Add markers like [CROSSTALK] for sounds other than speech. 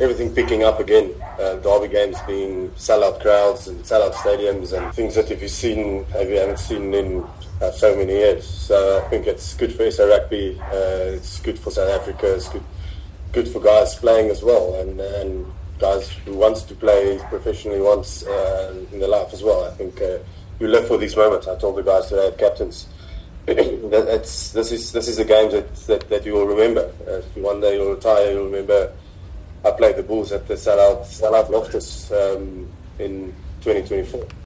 everything picking up again. Uh, derby games being sellout crowds and sellout stadiums and things that if you've seen, if you haven't seen in uh, so many years. So I think it's good for SA Rugby. Uh, it's good for South Africa. It's good, good for guys playing as well, and, and guys who wants to play professionally once uh, in their life as well. I think uh, you live for these moments. I told the guys today, captains. [CLEARS THROAT] that it's, this is this is a game that, that, that you will remember. Uh, if one day you'll retire, you'll remember I played the Bulls at the sellout sellout Loftus um, in 2024.